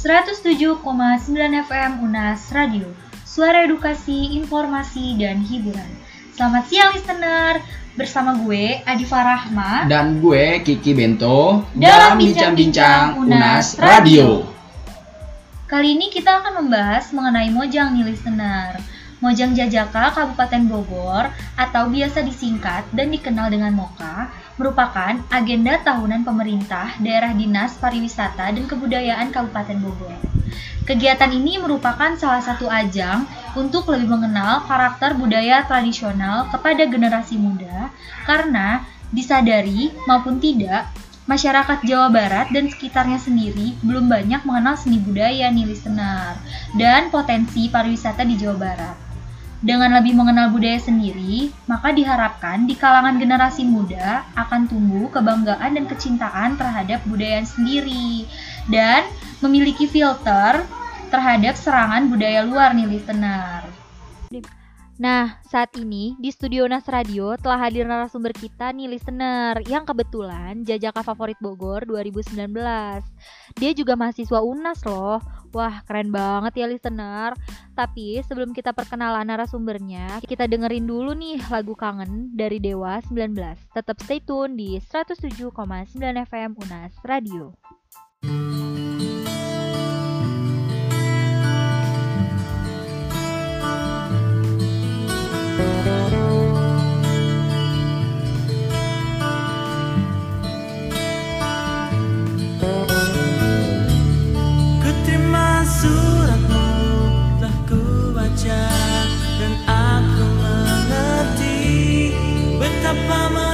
107,9 FM UNAS Radio. Suara edukasi, informasi, dan hiburan. Selamat siang listener. Bersama gue Adi Farahma. Dan gue Kiki Bento. Dalam Bincang-Bincang UNAS Radio. Kali ini kita akan membahas mengenai Mojang nih listener. Mojang Jajaka Kabupaten Bogor atau biasa disingkat dan dikenal dengan MOKA merupakan agenda tahunan pemerintah daerah dinas pariwisata dan kebudayaan Kabupaten Bogor. Kegiatan ini merupakan salah satu ajang untuk lebih mengenal karakter budaya tradisional kepada generasi muda karena disadari maupun tidak masyarakat Jawa Barat dan sekitarnya sendiri belum banyak mengenal seni budaya nih listener dan potensi pariwisata di Jawa Barat. Dengan lebih mengenal budaya sendiri, maka diharapkan di kalangan generasi muda akan tumbuh kebanggaan dan kecintaan terhadap budaya sendiri dan memiliki filter terhadap serangan budaya luar nih listener. Nah, saat ini di Studio Nas Radio telah hadir narasumber kita nih listener yang kebetulan jajaka favorit Bogor 2019. Dia juga mahasiswa UNAS loh. Wah, keren banget ya listener. Tapi sebelum kita perkenalan narasumbernya, kita dengerin dulu nih lagu Kangen dari Dewa 19. Tetap stay tune di 107,9 FM UNAS Radio. merindunya dirimu akan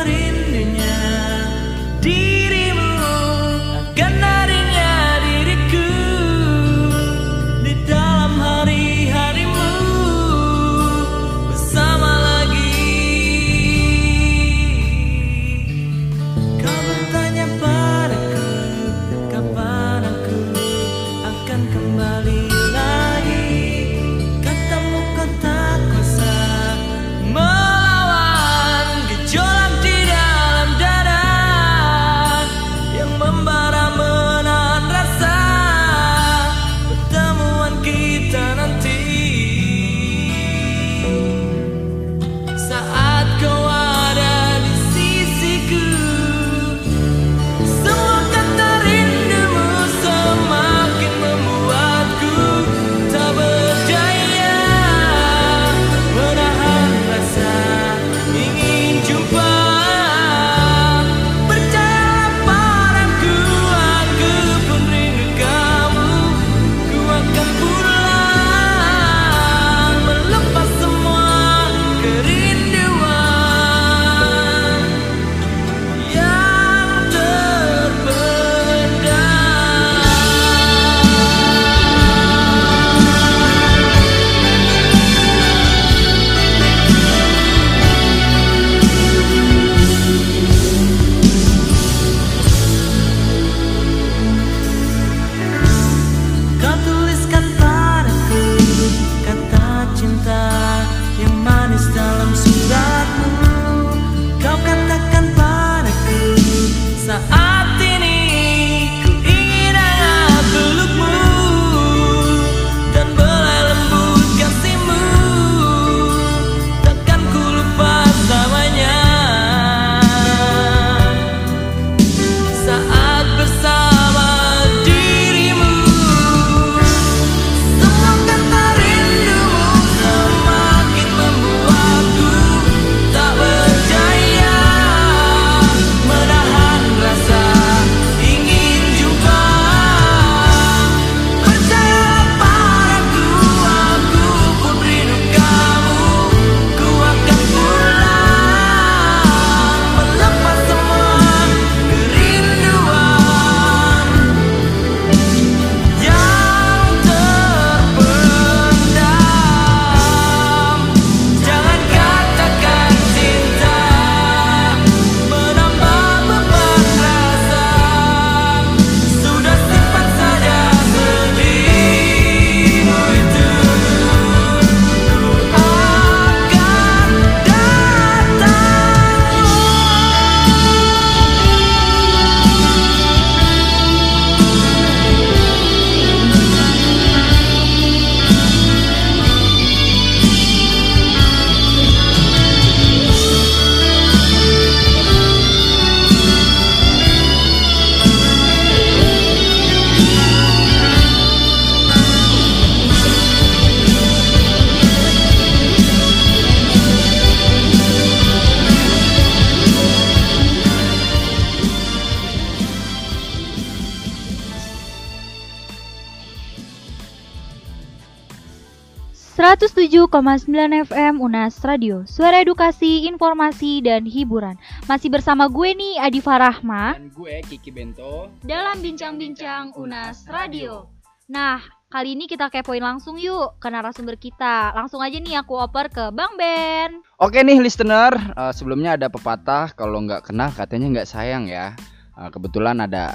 107,9 FM Unas Radio. Suara edukasi, informasi, dan hiburan. Masih bersama gue nih Adi Farahma. Dan gue Kiki Bento. Dalam Bincang-Bincang Unas Radio. Nah, kali ini kita kepoin langsung yuk ke narasumber kita. Langsung aja nih aku oper ke Bang Ben. Oke nih listener, uh, sebelumnya ada pepatah Kalau nggak kenal katanya nggak sayang ya. Uh, Kebetulan ada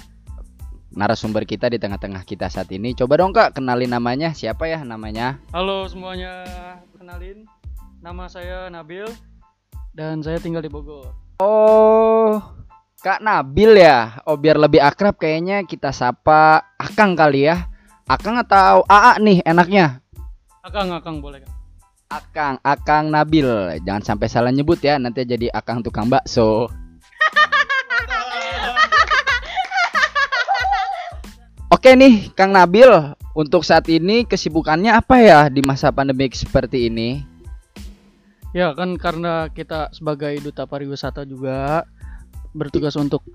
narasumber kita di tengah-tengah kita saat ini. Coba dong Kak, kenalin namanya. Siapa ya namanya? Halo semuanya, kenalin. Nama saya Nabil dan saya tinggal di Bogor. Oh, Kak Nabil ya. Oh, biar lebih akrab kayaknya kita sapa Akang kali ya. Akang atau AA nih enaknya? Akang, Akang boleh Kak. Akang, Akang Nabil. Jangan sampai salah nyebut ya, nanti jadi Akang tukang bakso. Oke nih, Kang Nabil, untuk saat ini kesibukannya apa ya di masa pandemi seperti ini? Ya kan karena kita sebagai duta pariwisata juga bertugas untuk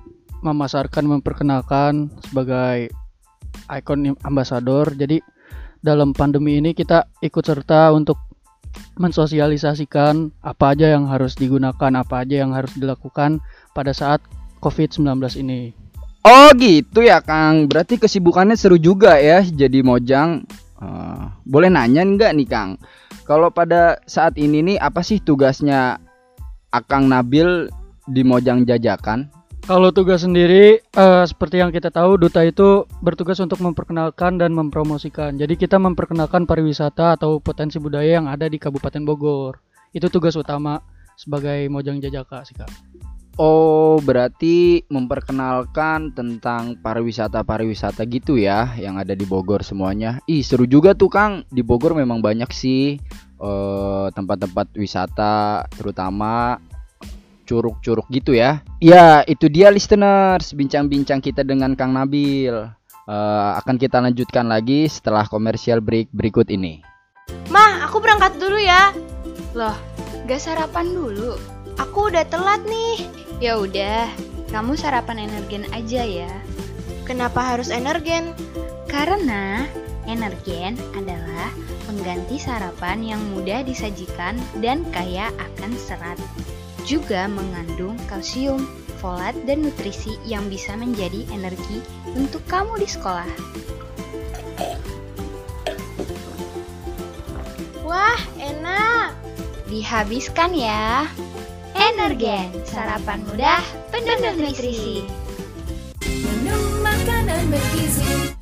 memasarkan, memperkenalkan sebagai ikon ambasador. Jadi dalam pandemi ini kita ikut serta untuk mensosialisasikan apa aja yang harus digunakan, apa aja yang harus dilakukan pada saat COVID-19 ini. Oh gitu ya Kang. Berarti kesibukannya seru juga ya jadi mojang. Uh, boleh nanya nggak nih Kang? Kalau pada saat ini nih apa sih tugasnya Akang Nabil di Mojang Jajakan? Kalau tugas sendiri uh, seperti yang kita tahu duta itu bertugas untuk memperkenalkan dan mempromosikan. Jadi kita memperkenalkan pariwisata atau potensi budaya yang ada di Kabupaten Bogor. Itu tugas utama sebagai Mojang Jajaka sih Kak. Oh, berarti memperkenalkan tentang pariwisata-pariwisata gitu ya yang ada di Bogor semuanya. Ih, seru juga tuh Kang. Di Bogor memang banyak sih tempat tempat-tempat wisata terutama curug-curug gitu ya. Ya, itu dia listeners, bincang-bincang kita dengan Kang Nabil. Uh, akan kita lanjutkan lagi setelah komersial break berikut ini. Mah, aku berangkat dulu ya. Loh, gak sarapan dulu? Aku udah telat nih. Ya udah, kamu sarapan energen aja ya. Kenapa harus energen? Karena energen adalah pengganti sarapan yang mudah disajikan dan kaya akan serat. Juga mengandung kalsium, folat, dan nutrisi yang bisa menjadi energi untuk kamu di sekolah. Wah, enak! Dihabiskan ya. Energen, sarapan mudah, penuh nutrisi. Minum makanan bergizi.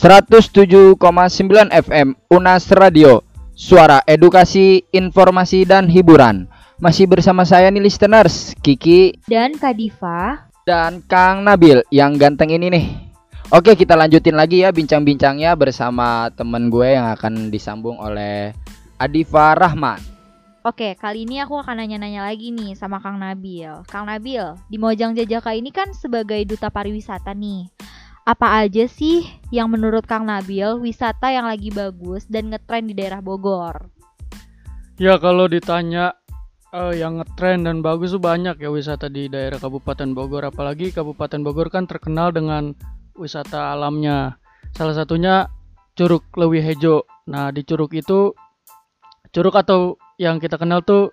107,9 FM Unas Radio Suara edukasi, informasi, dan hiburan Masih bersama saya nih listeners Kiki Dan Kadifa Dan Kang Nabil yang ganteng ini nih Oke kita lanjutin lagi ya bincang-bincangnya bersama temen gue yang akan disambung oleh Adifa Rahman Oke, kali ini aku akan nanya-nanya lagi nih sama Kang Nabil. Kang Nabil, di Mojang Jajaka ini kan sebagai duta pariwisata nih. Apa aja sih yang menurut Kang Nabil wisata yang lagi bagus dan ngetren di daerah Bogor? Ya kalau ditanya uh, yang ngetren dan bagus tuh banyak ya wisata di daerah Kabupaten Bogor. Apalagi Kabupaten Bogor kan terkenal dengan wisata alamnya. Salah satunya Curug Lewi Hejo. Nah di Curug itu Curug atau yang kita kenal tuh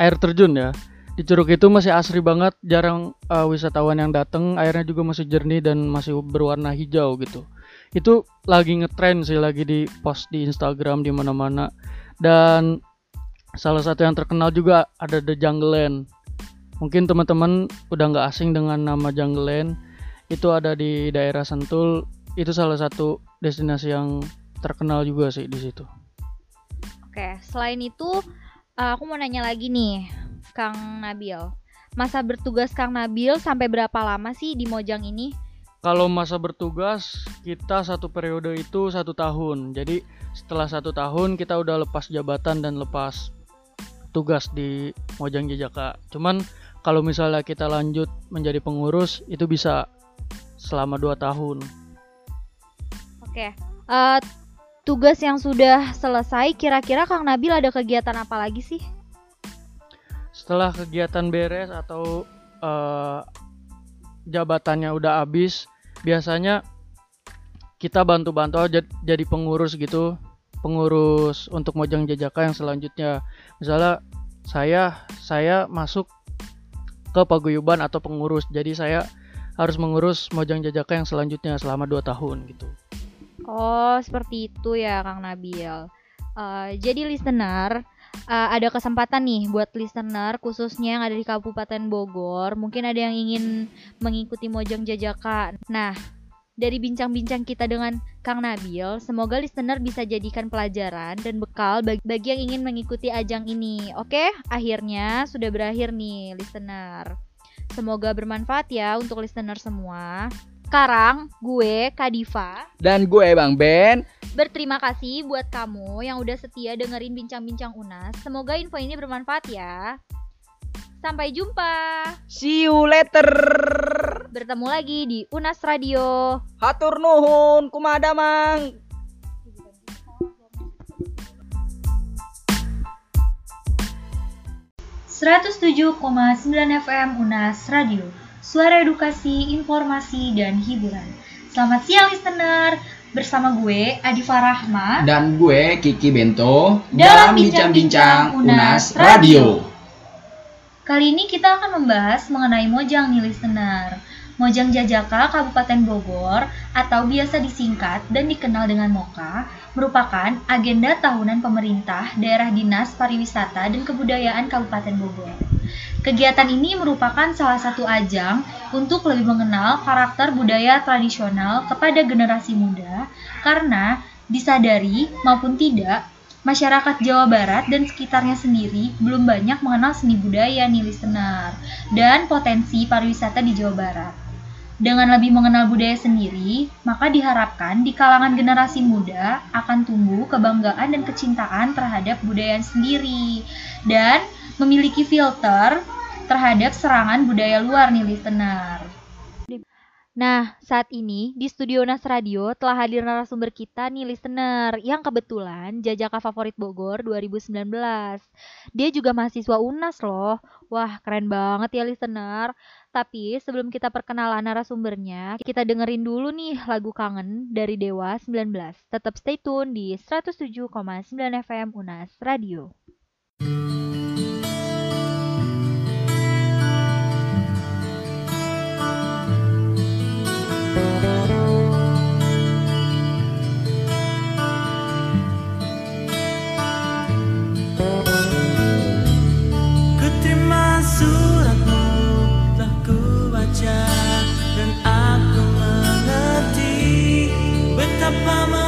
air terjun ya. Di Curug itu masih asri banget, jarang uh, wisatawan yang datang, airnya juga masih jernih dan masih berwarna hijau gitu. Itu lagi ngetren sih, lagi di post di Instagram di mana-mana. Dan salah satu yang terkenal juga ada The Jungle Land. Mungkin teman-teman udah nggak asing dengan nama Jungle Land. Itu ada di daerah Sentul. Itu salah satu destinasi yang terkenal juga sih di situ. Oke, selain itu uh, aku mau nanya lagi nih, Kang Nabil. Masa bertugas Kang Nabil sampai berapa lama sih di Mojang ini? Kalau masa bertugas kita satu periode itu satu tahun. Jadi setelah satu tahun kita udah lepas jabatan dan lepas tugas di Mojang Jajaka. Cuman kalau misalnya kita lanjut menjadi pengurus itu bisa selama dua tahun. Oke, uh, tugas yang sudah selesai, kira-kira Kang Nabil ada kegiatan apa lagi sih? Setelah kegiatan beres atau uh, jabatannya udah habis, biasanya kita bantu-bantu jadi pengurus gitu pengurus untuk Mojang Jajaka yang selanjutnya. Misalnya saya saya masuk ke paguyuban atau pengurus. Jadi saya harus mengurus Mojang Jajaka yang selanjutnya selama 2 tahun gitu. Oh, seperti itu ya Kang Nabil. Uh, jadi listener, uh, ada kesempatan nih buat listener khususnya yang ada di Kabupaten Bogor. Mungkin ada yang ingin mengikuti Mojang Jajaka. Nah, dari bincang-bincang kita dengan Kang Nabil, semoga listener bisa jadikan pelajaran dan bekal bagi, bagi yang ingin mengikuti ajang ini. Oke, akhirnya sudah berakhir nih listener. Semoga bermanfaat ya untuk listener semua. Sekarang gue Kadifa dan gue Bang Ben berterima kasih buat kamu yang udah setia dengerin bincang-bincang UNAS. Semoga info ini bermanfaat ya. Sampai jumpa. See you later. Bertemu lagi di UNAS Radio. Hatur nuhun, kumada mang. 107,9 FM UNAS Radio, suara edukasi, informasi, dan hiburan. Selamat siang listener, bersama gue Adi Farahma dan gue Kiki Bento dalam bincang-bincang UNAS Radio. Kali ini kita akan membahas mengenai Mojang nih listener. Mojang Jajaka Kabupaten Bogor atau biasa disingkat dan dikenal dengan MOKA merupakan agenda tahunan pemerintah daerah dinas pariwisata dan kebudayaan Kabupaten Bogor. Kegiatan ini merupakan salah satu ajang untuk lebih mengenal karakter budaya tradisional kepada generasi muda karena disadari maupun tidak masyarakat Jawa Barat dan sekitarnya sendiri belum banyak mengenal seni budaya nih listener dan potensi pariwisata di Jawa Barat. Dengan lebih mengenal budaya sendiri, maka diharapkan di kalangan generasi muda akan tumbuh kebanggaan dan kecintaan terhadap budaya sendiri dan memiliki filter terhadap serangan budaya luar nih listener. Nah, saat ini di Studio Nas Radio telah hadir narasumber kita nih listener yang kebetulan jajaka favorit Bogor 2019. Dia juga mahasiswa UNAS loh. Wah, keren banget ya listener. Tapi sebelum kita perkenalan narasumbernya, kita dengerin dulu nih lagu Kangen dari Dewa 19. Tetap stay tune di 107,9 FM UNAS Radio. mama.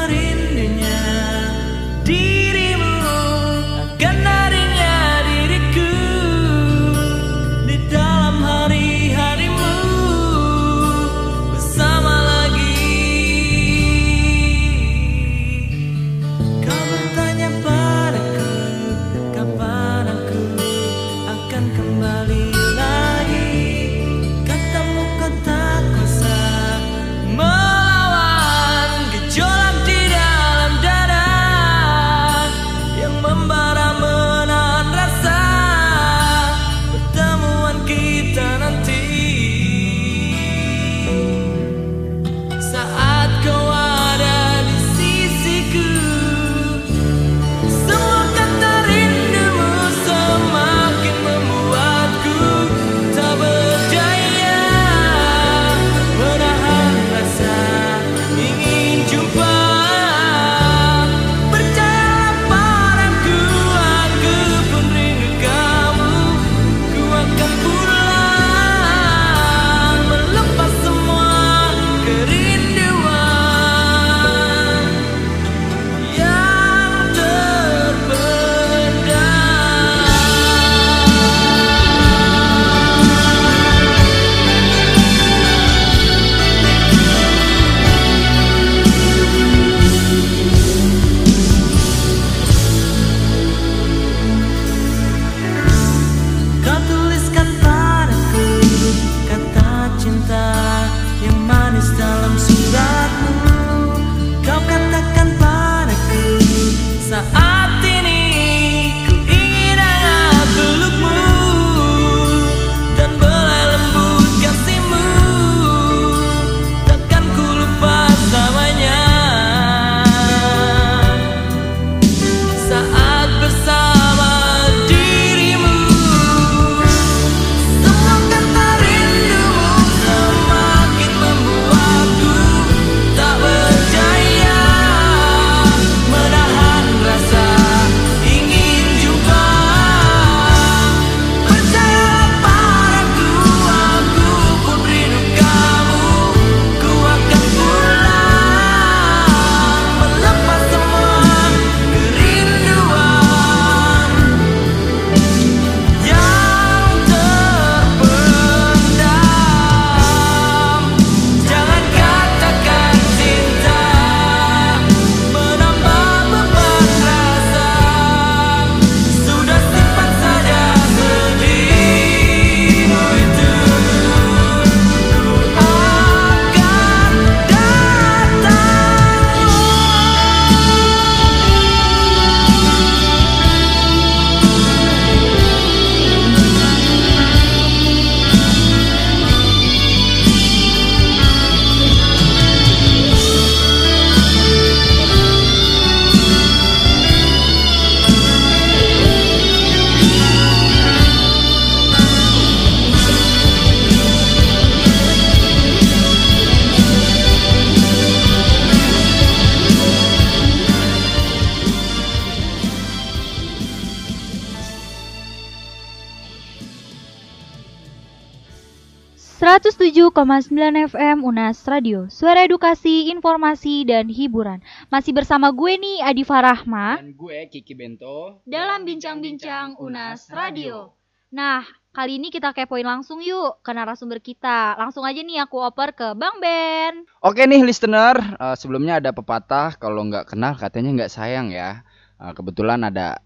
107,9 FM Unas Radio, suara edukasi, informasi, dan hiburan. Masih bersama gue nih, Adi Farahma. Dan gue Kiki Bento. Dalam Bincang-Bincang Unas Radio. Nah, kali ini kita kepoin langsung yuk ke narasumber kita. Langsung aja nih aku oper ke Bang Ben. Oke nih listener, uh, sebelumnya ada pepatah kalau nggak kenal katanya nggak sayang ya. Uh, kebetulan ada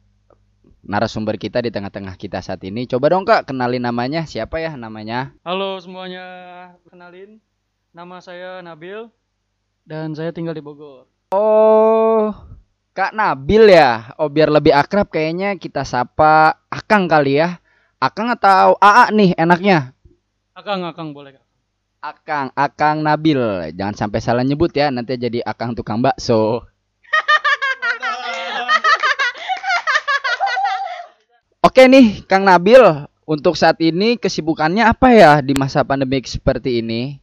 narasumber kita di tengah-tengah kita saat ini. Coba dong kak, kenalin namanya. Siapa ya namanya? Halo semuanya, kenalin. Nama saya Nabil dan saya tinggal di Bogor. Oh, Kak Nabil ya. Oh, biar lebih akrab kayaknya kita sapa Akang kali ya. Akang atau AA nih enaknya? Akang, Akang boleh kak. Akang, Akang Nabil. Jangan sampai salah nyebut ya, nanti jadi Akang tukang bakso. Oke nih, Kang Nabil, untuk saat ini kesibukannya apa ya di masa pandemik seperti ini?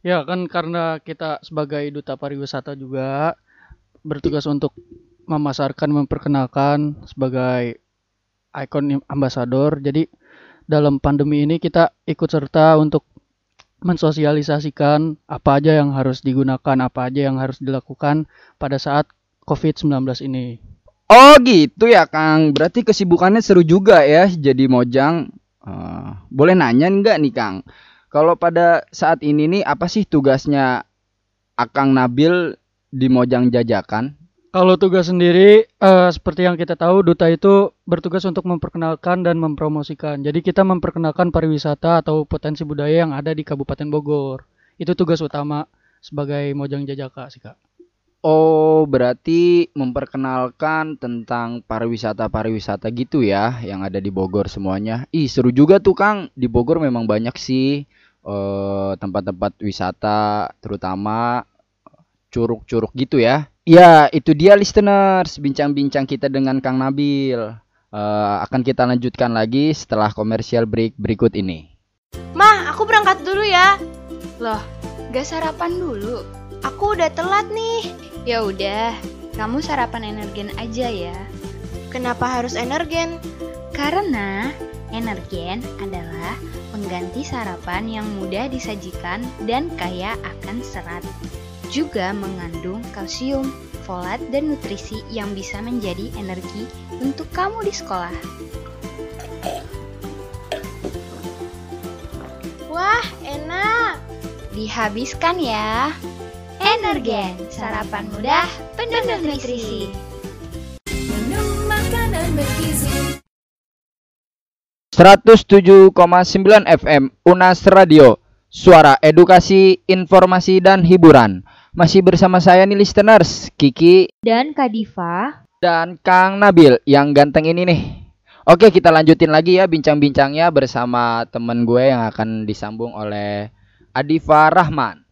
Ya kan karena kita sebagai duta pariwisata juga bertugas untuk memasarkan, memperkenalkan sebagai ikon ambasador. Jadi dalam pandemi ini kita ikut serta untuk mensosialisasikan apa aja yang harus digunakan, apa aja yang harus dilakukan pada saat COVID-19 ini. Oh gitu ya Kang. Berarti kesibukannya seru juga ya jadi mojang. Uh, boleh nanya nggak nih Kang? Kalau pada saat ini nih apa sih tugasnya Akang Nabil di Mojang Jajakan? Kalau tugas sendiri uh, seperti yang kita tahu duta itu bertugas untuk memperkenalkan dan mempromosikan. Jadi kita memperkenalkan pariwisata atau potensi budaya yang ada di Kabupaten Bogor. Itu tugas utama sebagai Mojang Jajaka sih Kak. Oh, berarti memperkenalkan tentang pariwisata-pariwisata gitu ya yang ada di Bogor semuanya. Ih, seru juga tuh Kang. Di Bogor memang banyak sih eh, tempat-tempat wisata, terutama curug-curug gitu ya. Ya, itu dia listeners, bincang-bincang kita dengan Kang Nabil. Uh, akan kita lanjutkan lagi setelah komersial break berikut ini. Mah, aku berangkat dulu ya. Loh, gak sarapan dulu? Aku udah telat nih. Ya udah, kamu sarapan energen aja ya. Kenapa harus energen? Karena energen adalah pengganti sarapan yang mudah disajikan dan kaya akan serat. Juga mengandung kalsium, folat, dan nutrisi yang bisa menjadi energi untuk kamu di sekolah. Wah, enak! Dihabiskan ya. Energen, sarapan mudah, penuh nutrisi. Minum makanan bergizi. 107,9 FM Unas Radio. Suara edukasi, informasi, dan hiburan. Masih bersama saya nih listeners Kiki Dan Kadifa Dan Kang Nabil yang ganteng ini nih. Oke kita lanjutin lagi ya bincang-bincangnya bersama temen gue yang akan disambung oleh Adifa Rahman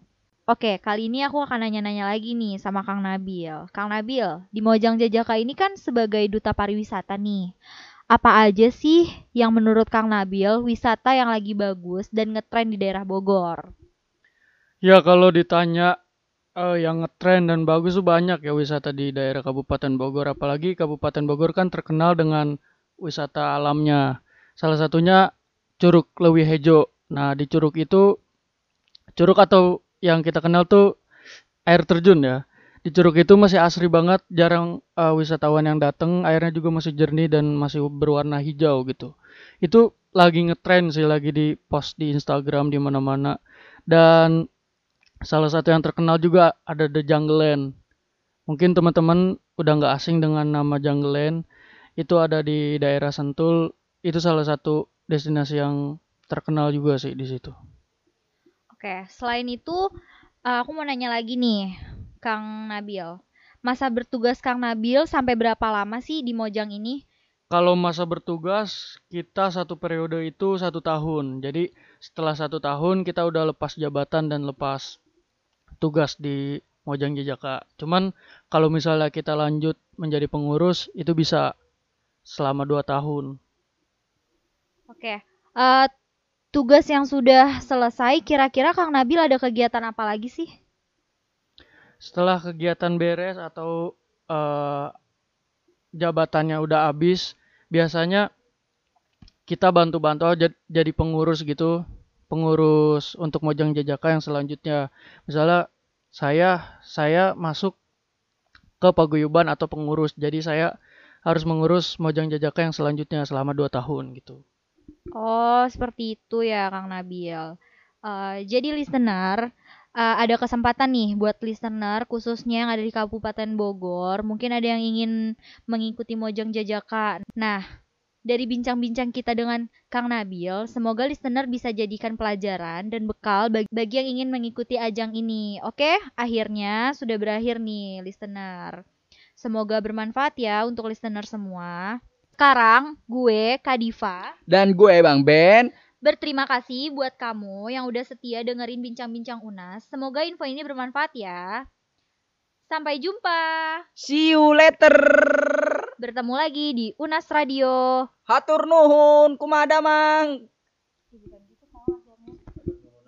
Oke, kali ini aku akan nanya-nanya lagi nih sama Kang Nabil. Kang Nabil, di Mojang Jajaka ini kan sebagai duta pariwisata nih. Apa aja sih yang menurut Kang Nabil wisata yang lagi bagus dan ngetren di daerah Bogor? Ya kalau ditanya uh, yang ngetren dan bagus tuh banyak ya wisata di daerah Kabupaten Bogor. Apalagi Kabupaten Bogor kan terkenal dengan wisata alamnya. Salah satunya Curug Lewi Hejo. Nah di Curug itu Curug atau yang kita kenal tuh air terjun ya. Di Curug itu masih asri banget, jarang uh, wisatawan yang datang, airnya juga masih jernih dan masih berwarna hijau gitu. Itu lagi ngetren sih, lagi di post di Instagram di mana-mana. Dan salah satu yang terkenal juga ada The Jungle Land. Mungkin teman-teman udah nggak asing dengan nama Jungle Land. Itu ada di daerah Sentul. Itu salah satu destinasi yang terkenal juga sih di situ. Oke, selain itu uh, aku mau nanya lagi nih, Kang Nabil. Masa bertugas Kang Nabil sampai berapa lama sih di Mojang ini? Kalau masa bertugas kita satu periode itu satu tahun. Jadi setelah satu tahun kita udah lepas jabatan dan lepas tugas di Mojang Jajaka. Cuman kalau misalnya kita lanjut menjadi pengurus itu bisa selama dua tahun. Oke, uh, tugas yang sudah selesai, kira-kira Kang Nabil ada kegiatan apa lagi sih? Setelah kegiatan beres atau uh, jabatannya udah habis, biasanya kita bantu-bantu jadi pengurus gitu, pengurus untuk Mojang Jajaka yang selanjutnya. Misalnya saya saya masuk ke paguyuban atau pengurus. Jadi saya harus mengurus Mojang Jajaka yang selanjutnya selama 2 tahun gitu. Oh, seperti itu ya Kang Nabil. Uh, jadi listener, uh, ada kesempatan nih buat listener khususnya yang ada di Kabupaten Bogor. Mungkin ada yang ingin mengikuti Mojang Jajaka. Nah, dari bincang-bincang kita dengan Kang Nabil, semoga listener bisa jadikan pelajaran dan bekal bagi, bagi yang ingin mengikuti ajang ini. Oke, akhirnya sudah berakhir nih listener. Semoga bermanfaat ya untuk listener semua. Sekarang gue Kadiva dan gue Bang Ben Berterima kasih buat kamu yang udah setia dengerin bincang-bincang UNAS. Semoga info ini bermanfaat ya. Sampai jumpa. See you later. Bertemu lagi di UNAS Radio. Hatur nuhun, kumadamang.